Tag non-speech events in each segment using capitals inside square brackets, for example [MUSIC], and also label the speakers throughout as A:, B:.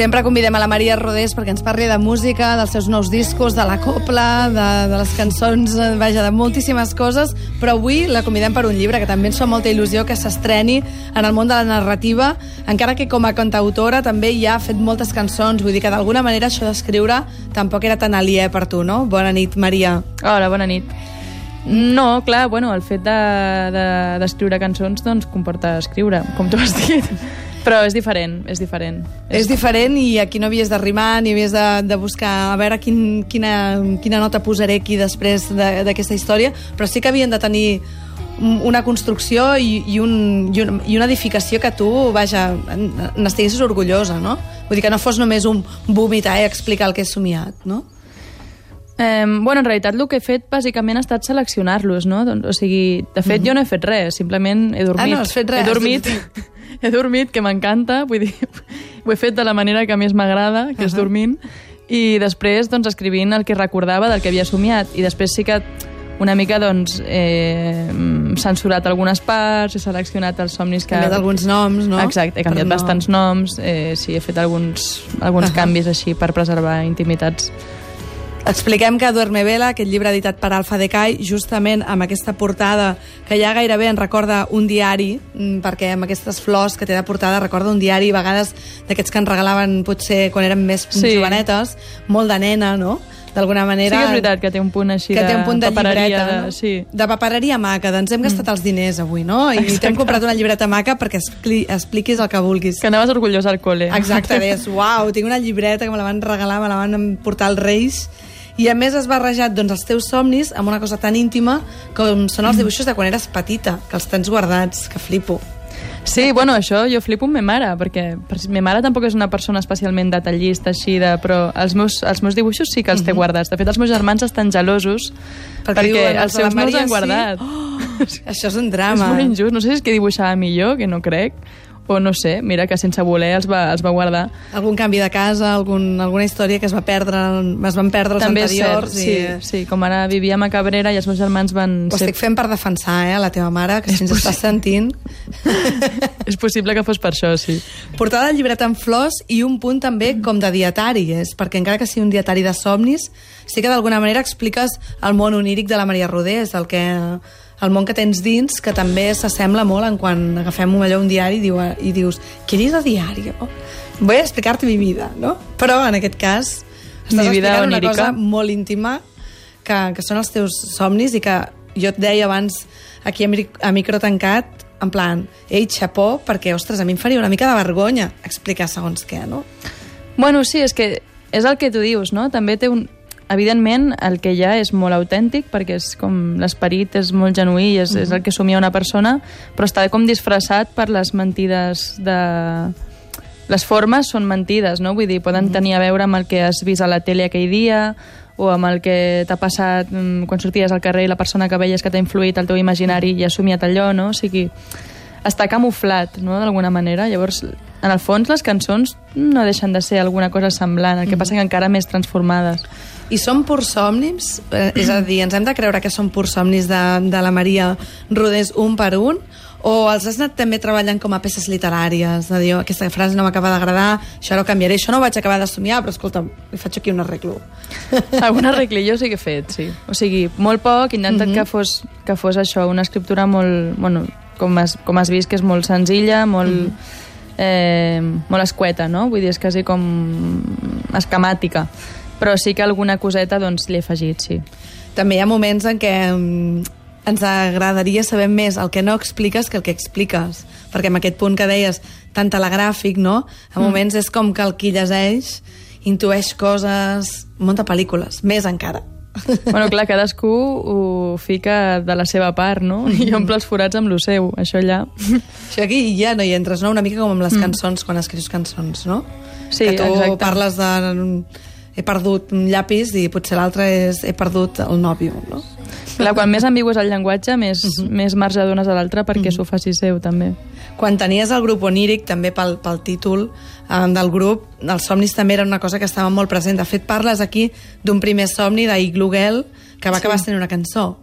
A: Sempre convidem a la Maria Rodés perquè ens parli de música, dels seus nous discos, de la copla, de, de les cançons, eh, vaja, de moltíssimes coses, però avui la convidem per un llibre que també ens fa molta il·lusió que s'estreni en el món de la narrativa, encara que com a cantautora també ja ha fet moltes cançons, vull dir que d'alguna manera això d'escriure tampoc era tan aliè per tu, no? Bona nit, Maria.
B: Hola, bona nit. No, clar, bueno, el fet d'escriure de, de, cançons doncs comporta escriure, com tu has dit. Però és diferent, és diferent.
A: És diferent i aquí no havies de rimar ni havies de, de buscar a veure quin, quina, quina nota posaré aquí després d'aquesta història, però sí que havien de tenir una construcció i, i, un, i, un, i una edificació que tu, vaja, n'estiguessis orgullosa, no? Vull dir que no fos només un vomitar i explicar el que he somiat, no?
B: Eh, bueno, en realitat el que he fet bàsicament ha estat seleccionar-los, no? Doncs, o sigui, de fet mm -hmm. jo no he fet res, simplement he dormit.
A: Ah, no has fet res.
B: He dormit, [LAUGHS] he dormit, que m'encanta, vull dir, [LAUGHS] ho he fet de la manera que més m'agrada, que uh -huh. és dormint, i després doncs, escrivint el que recordava del que havia somiat, i després sí que una mica doncs, eh, censurat algunes parts, he seleccionat els somnis que...
A: He canviat alguns noms, no?
B: Exacte, he canviat no. bastants noms, eh, sí, he fet alguns, alguns uh -huh. canvis així per preservar intimitats
A: Expliquem que Duerme Vela, aquest llibre editat per Alfa Decay, justament amb aquesta portada que ja gairebé en recorda un diari, mm, perquè amb aquestes flors que té de portada recorda un diari, a vegades d'aquests que ens regalaven potser quan érem més sí. jovenetes, molt de nena, no? d'alguna manera...
B: Sí que és veritat que té un punt així
A: que
B: de
A: té un punt de llibreta,
B: de,
A: no?
B: sí.
A: de papereria maca, doncs hem gastat mm. els diners avui, no? I t'hem comprat una llibreta maca perquè expliquis el que vulguis.
B: Que anaves orgullós al col·le.
A: Exacte, deies, [LAUGHS] uau, tinc una llibreta que me la van regalar, me la van portar als Reis i a més has barrejat doncs, els teus somnis amb una cosa tan íntima com són els dibuixos de quan eres petita, que els tens guardats, que flipo.
B: Sí, bueno, això jo flipo amb ma mare, perquè ma mare tampoc és una persona especialment detallista, així de, però els meus, els meus dibuixos sí que els té mhm. guardats. De fet, els meus germans estan gelosos perquè, perquè diuen, els seus no els han guardat. Sí?
A: Oh, això és un [LAUGHS] drama.
B: És molt injust. No sé si és que dibuixava millor, que no crec, o no sé, mira, que sense voler els va, els va guardar.
A: Algun canvi de casa, algun, alguna història que es va perdre, es van perdre els
B: També
A: anteriors.
B: Cert, i... sí, sí, com ara vivíem a Cabrera i els meus germans van...
A: Ho ser... estic fent per defensar, eh, la teva mare, que si ens estàs sentint... [LAUGHS]
B: és possible que fos per això, sí.
A: Portada el llibret en flors i un punt també com de dietari, és, perquè encara que sigui un dietari de somnis, sí que d'alguna manera expliques el món oníric de la Maria Rodés, el que el món que tens dins, que també s'assembla molt en quan agafem allò un diari i, diu, i dius, què dius de diari? Voy a explicar-te mi vida, no? Però en aquest cas estàs mi vida explicant onírica. una cosa molt íntima que, que són els teus somnis i que jo et deia abans aquí a, a micro tancat en plan, ei, xapó, perquè, ostres, a mi em faria una mica de vergonya explicar segons què, no?
B: Bueno, sí, és que és el que tu dius, no? També té un, evidentment el que hi ha és molt autèntic perquè és com l'esperit és molt genuí i és, uh -huh. és el que somia una persona però està com disfressat per les mentides de... les formes són mentides, no? Vull dir, poden uh -huh. tenir a veure amb el que has vist a la tele aquell dia o amb el que t'ha passat mm, quan sorties al carrer i la persona que veies que t'ha influït al teu imaginari i ha somiat allò, no? O sigui, està camuflat, no?, d'alguna manera. Llavors, en el fons, les cançons no deixen de ser alguna cosa semblant, el que passa que encara més transformades.
A: I són purs somnis? Eh, és a dir, ens hem de creure que són purs somnis de, de la Maria Rodés un per un? O els has anat també treballant com a peces literàries? De dir, oh, aquesta frase no m'acaba d'agradar, això no canviaré, això no ho vaig acabar de somiar, però escolta, li faig aquí un arreglo. [LAUGHS]
B: Algun arreglo jo sí que he fet, sí. O sigui, molt poc, intentat mm -hmm. que, fos, que fos això, una escriptura molt... Bueno, com has, com has vist, que és molt senzilla, molt... Mm -hmm. Eh, molt escueta, no? Vull dir, és quasi com esquemàtica però sí que alguna coseta doncs, l'he afegit, sí.
A: També hi ha moments en què mm, ens agradaria saber més el que no expliques que el que expliques, perquè amb aquest punt que deies tan telegràfic, no? A mm. moments és com que el qui llegeix intueix coses, munta pel·lícules, més encara.
B: Bueno, clar, cadascú ho fica de la seva part, no? I mm. omple els forats amb lo seu, això allà.
A: Això aquí ja no hi entres, no? Una mica com amb les mm. cançons, quan escrius cançons, no?
B: Sí,
A: que tu
B: exacte.
A: parles de he perdut un llapis i potser l'altre és he perdut el nòvio, no?
B: Clar, quan més ambigu és el llenguatge, més, uh mhm. -huh. més marge dones a l'altre perquè uh mhm. -huh. s'ho faci seu, també.
A: Quan tenies el grup oníric, també pel, pel títol eh, del grup, els somnis també era una cosa que estava molt present. De fet, parles aquí d'un primer somni d'Iglu Girl, que va sí. acabar sent una cançó.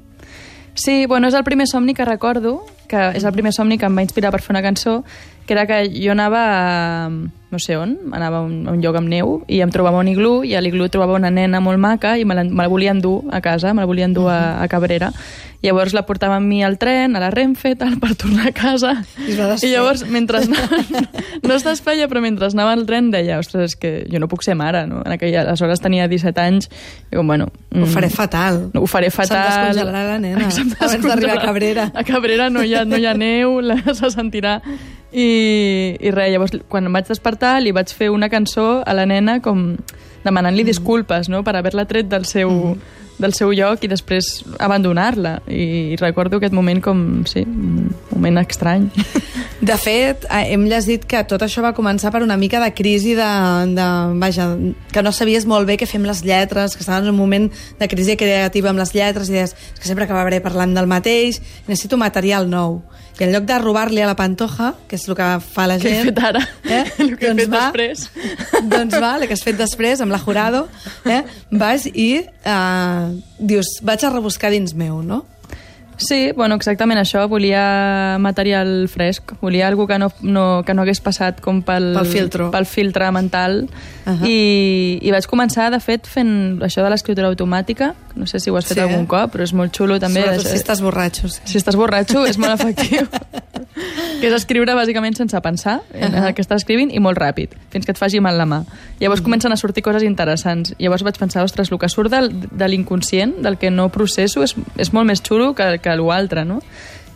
B: Sí, bueno, és el primer somni que recordo, que és el primer somni que em va inspirar per fer una cançó, que era que jo anava a, no sé on, anava a un, a un lloc amb neu i em trobava un iglú i a l'iglú trobava una nena molt maca i me la, me la volia endur a casa, me la volia endur a, a Cabrera. Llavors la portava amb mi al tren, a la Renfe, tal, per tornar a casa.
A: I.
B: I llavors, mentre anava, no es desfeia, però mentre anava al tren deia, ostres, és que jo no puc ser mare, no? En aquella, aleshores tenia 17 anys, i com, bueno...
A: Ho
B: mm,
A: faré fatal.
B: no, ho faré fatal.
A: Se'm descongelarà la nena [LAUGHS] abans d'arribar a. Cabrera.
B: A Cabrera no hi ha, no hi ha neu, la, [LAUGHS] se sentirà. I, I res, llavors, quan em vaig despertar, li vaig fer una cançó a la nena com demanant-li disculpes, no?, per haver-la tret del seu, del seu lloc i després abandonar-la. I, recordo aquest moment com, sí, un moment estrany. [LAUGHS]
A: De fet, eh, hem llegit que tot això va començar per una mica de crisi de, de... Vaja, que no sabies molt bé què fer amb les lletres, que estaves en un moment de crisi creativa amb les lletres i deies "És que sempre acabaré parlant del mateix, necessito material nou. I en lloc de robar-li a la pantoja, que és el que fa la
B: Què he
A: gent...
B: fet ara?
A: Eh? [LAUGHS]
B: El que he fet
A: va,
B: després. [LAUGHS]
A: doncs va, el que has fet després, amb la Jurado, eh? vas i eh, dius, vaig a rebuscar dins meu, no?
B: Sí, bueno, exactament això. Volia material fresc. Volia algú que no, no, que no hagués passat com pel,
A: Pel filtro.
B: pel filtre mental.
A: Uh -huh.
B: I, I vaig començar, de fet, fent això de l'escriptura automàtica. No sé si ho has fet
A: Sí.
B: algun cop, però és molt xulo també.
A: Sobretot si estàs borratxo. Sí.
B: si estàs borratxo, és molt efectiu. [LAUGHS] que és escriure bàsicament sense pensar en
A: Ahà.
B: el que estàs escrivint i molt ràpid, fins que et faci mal la mà. Llavors comencen a sortir coses interessants. Llavors vaig pensar, ostres, el que surt del, de l'inconscient, del que no processo, és, és molt més xulo que, que l'altre, no?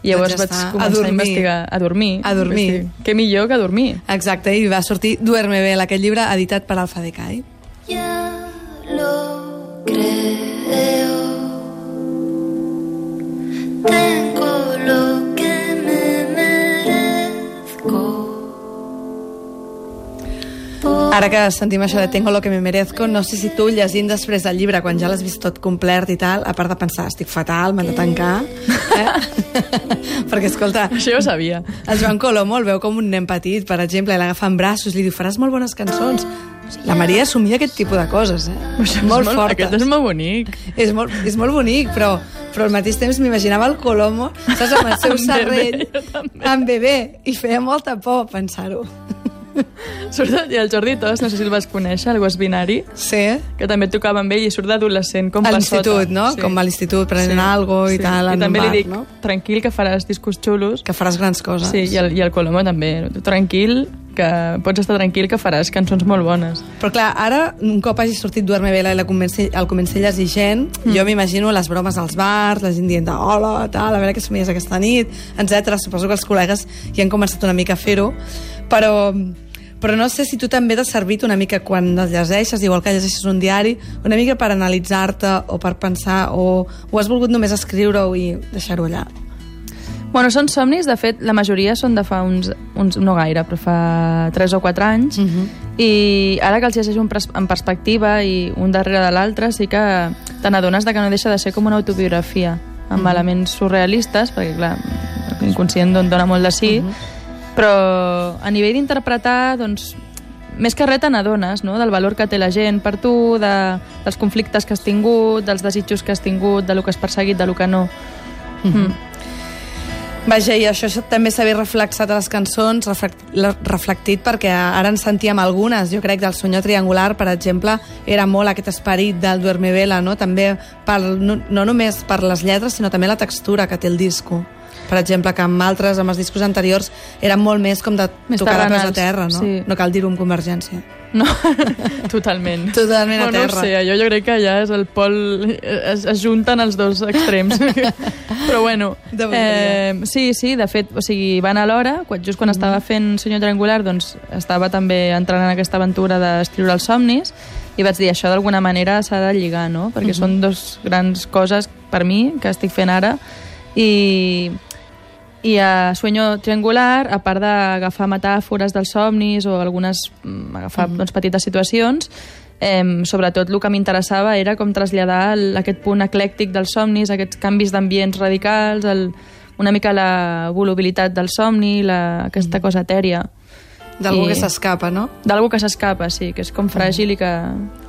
B: I llavors
A: Doncs ja
B: vaig.
A: A
B: començar a,
A: dormir.
B: investigar. A dormir.
A: A dormir.
B: Investigar. Què millor que dormir.
A: Exacte, i va sortir Duerme bé, aquest llibre editat per Alfa Decay.
C: Ya lo creo.
A: Ara que sentim això de Tengo lo que me merezco, no sé si tu llegint després del llibre, quan ja l'has vist tot complert i tal, a part de pensar, estic fatal, m'han de tancar, eh? [LAUGHS] perquè, escolta,
B: Això ja ho sabia.
A: el Joan Colomo el veu com un nen petit, per exemple, i l'agafa en braços, li diu, faràs molt bones cançons. La Maria assumia aquest tipus de coses, eh?
B: Això és
A: molt fortes.
B: Aquest és molt bonic.
A: És molt, és molt bonic, però, però al mateix temps m'imaginava el Colomo, saps, amb el seu
B: Amb també.
A: amb bebè, i feia molta por pensar-ho. [LAUGHS]
B: Surt, I el Jordi Tos, no sé si el vas conèixer, el binari,
A: Sí,
B: que també tocava amb ell i surt d'adolescent com
A: a l'institut, no? Com a l'institut, prenent sí, algo i tal,
B: I
A: en
B: també
A: bar,
B: li dic,
A: no?
B: tranquil, que faràs discos xulos.
A: Que faràs grans coses.
B: Sí, i el, i el Colomo també. Tranquil, que pots estar tranquil, que faràs cançons molt bones.
A: Però clar, ara, un cop hagi sortit Duerme Vela i la comenci, el comenci a llegir gent, mm. jo m'imagino les bromes als bars, la gent dient de hola, tal, a veure què somies aquesta nit, etc. Suposo que els col·legues ja han començat una mica a fer-ho, però, però no sé si tu també t'ha servit una mica quan els llegeixes, igual que llegeixes un diari, una mica per analitzar-te o per pensar, o, o has volgut només escriure-ho i deixar-ho allà?
B: Bueno, són somnis, de fet, la majoria són de fa uns, uns no gaire, però fa 3 o 4 anys,
A: Mm -hmm.
B: i ara que els llegeixo en pers- en perspectiva i un darrere de l'altre, sí que te n'adones que no deixa de ser com una autobiografia, amb elements surrealistes, perquè, clar, l'inconscient don- dona molt de sí, però a nivell d'interpretar, doncs, més que res te n'adones, no?, del valor que té la gent per tu, de, dels conflictes que has tingut, dels desitjos que has tingut, de lo que has perseguit, de lo que no. Mm.
A: Vaja, i això també s'ha vist reflexat a les cançons, reflectit perquè ara en sentíem algunes. Jo crec del Senyor Triangular, per exemple, era molt aquest esperit del Duerme Vela, no? també per, no, no només per les lletres, sinó també la textura que té el disco. Per exemple, que amb altres, amb els discos anteriors, eren molt més com de
B: Més
A: tocar de peus a
B: terrenals,
A: terra, no?
B: sí.
A: No cal dir-ho amb convergència.
B: No, [LAUGHS] totalment.
A: Totalment a terra.
B: No sé, jo, jo crec que ja és el pol... Es, es junten els dos extrems. [LAUGHS] Però bueno,
A: De
B: eh, sí, sí, de fet, o sigui, van a l'hora, quan, just quan
A: Mhm.
B: estava fent Senyor Triangular, doncs estava també entrant en aquesta aventura d'escriure els somnis, i vaig dir, això d'alguna manera s'ha de lligar, no? Perquè són dos grans coses per mi que estic fent ara, i, i a Sueño Triangular, a part d'agafar metàfores dels somnis o algunes mm, agafar
A: Mhm.
B: doncs, petites situacions, eh, sobretot el que m'interessava era com traslladar el, aquest punt eclèctic dels somnis, aquests canvis d'ambients radicals, el, una mica la volubilitat del somni, la, aquesta
A: Mhm.
B: cosa etèria.
A: D'algú que s'escapa, no?
B: D'algú que s'escapa, sí, que és com fràgil i que,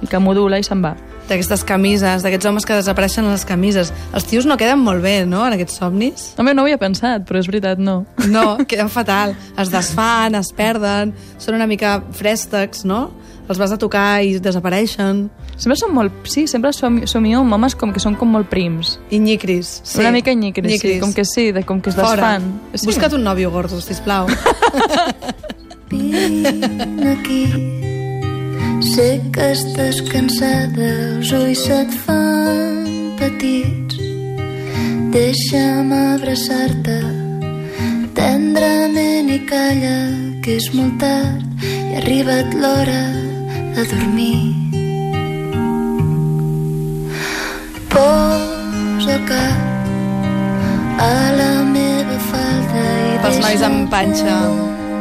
B: i que modula i se'n va.
A: D'aquestes camises, d'aquests homes que desapareixen a les camises. Els tios no queden molt bé, no?, en aquests somnis.
B: Home, no ho havia pensat, però és veritat, no.
A: No, [LAUGHS] queden fatal. Es desfan, es perden, són una mica frèstecs, no? Els vas a tocar i desapareixen.
B: Sempre són molt... Sí, sempre som, somio amb homes com que són com molt prims.
A: I nyicris. Sí.
B: Una mica nyicris, sí, com que sí, de, com que es
A: Fora.
B: desfan. Sí.
A: Busca't un nòvio gordo, sisplau. [LAUGHS]
C: Vine aquí Sé que estàs cansada, els ulls se't fan petits. Deixa'm abraçar-te tendrament i calla, que és molt tard i ha arribat l'hora de dormir. Posa el cap a la meva falda i
A: Pels nois amb panxa,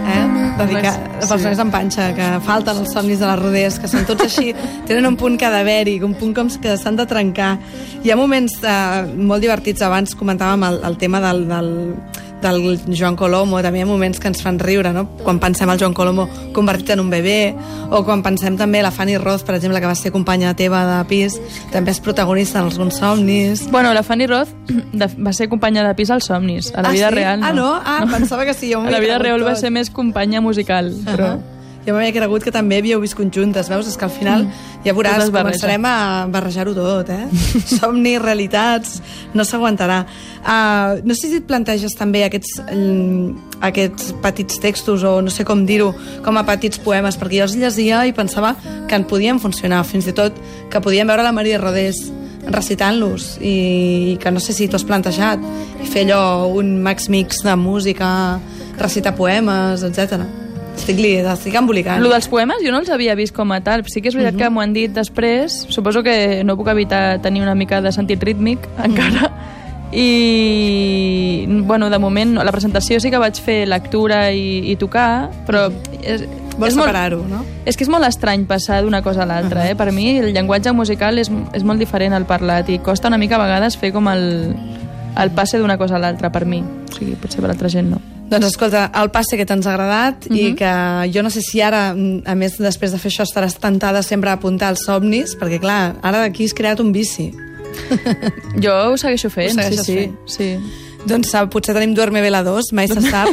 A: eh? Dedicar,
B: Sí.
A: pels nois amb panxa, que falten els somnis de les roders, que són tots així, [LAUGHS] tenen un punt cadavèric, un punt com que s'han de trencar. Hi ha moments eh, molt divertits, abans comentàvem el, el tema del, del, del Joan Colomo, també hi ha moments que ens fan riure, no? Quan pensem el Joan Colomo convertit en un bebè, o quan pensem també la Fanny Roth, per exemple, que va ser companya teva de pis, també és protagonista en alguns somnis.
B: Bueno, la Fanny Roth de, va ser companya de pis als somnis. A la
A: Ah,
B: vida
A: sí?
B: real, no.
A: Ah, no? Ah, pensava que sí, jo
B: A la vida real va
A: tot.
B: ser més companya musical, però...
A: Jo m'havia cregut que també havíeu viscut juntes, veus? És que al final, ja
B: Tot
A: veuràs, començarem a barrejar-ho tot, eh? [LAUGHS] Somni, realitats, no s'aguantarà. Uh, no sé si et planteges també aquests, mm, aquests petits textos, o no sé com dir-ho, com a petits poemes, perquè jo els llegia i pensava que en podien funcionar, fins i tot que podíem veure la Maria Rodés recitant-los i, i que no sé si t'ho has plantejat fer allò, un max mix de música recitar poemes, etc. Estic, li, estic embolicant.
B: Lo dels poemes jo no els havia vist com a tal. Sí que és veritat que m'ho han dit després. Suposo que no puc evitar tenir una mica de sentit rítmic encara. I, bueno, de moment, la presentació sí que vaig fer lectura i, i tocar, però... És,
A: Vols
B: és molt-
A: separar-ho, no?
B: És que és molt estrany passar d'una cosa a l'altra, eh? Per mi el llenguatge musical és, és molt diferent al parlat i costa una mica a vegades fer com el, el passe d'una cosa a l'altra per mi. O sigui, potser per altra gent no.
A: Doncs escolta, el passe que t'ens ha agradat
B: Mhm.
A: i que jo no sé si ara, mm, a més després de fer això, estaràs tentada sempre a apuntar els somnis, perquè clar, ara d'aquí has creat un vici. [LAUGHS]
B: Jo ho segueixo fent,
A: Ho segueixes
B: sí,
A: fent.
B: sí, sí.
A: Doncs ah, potser tenim Duerme Vela 2, mai se sap.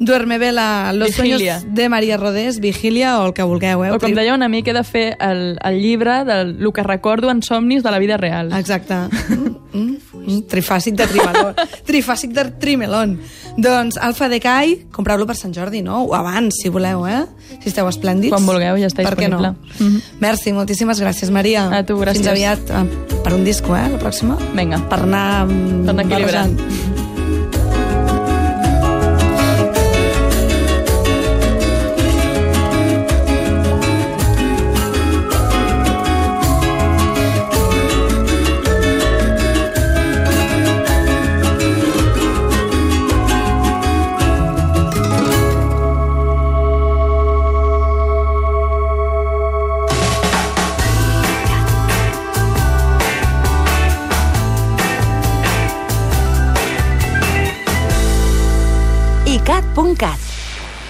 A: Duerme Vela, Los
B: Vigilia.
A: sueños de María Rodés, Vigilia o el que vulgueu. Eh?
B: O com deia un amic, he de fer el, el llibre del el que recordo en somnis de la vida real.
A: Exacte. [LAUGHS] Mm, mm, mm, trifàsic de trimelón. [LAUGHS] trifàsic de trimelón. Doncs Alfa Decay, compreu-lo per Sant Jordi, no? O abans, si voleu, eh? Si esteu esplèndids.
B: Quan vulgueu, ja està
A: Per què no?
B: disponible. Mhm.
A: Merci, moltíssimes gràcies, Maria.
B: A tu, gràcies.
A: Fins aviat eh, per un disco, eh? La pròxima.
B: Vinga.
A: Per anar, mm,
B: Per anar equilibrant.
A: barrejant.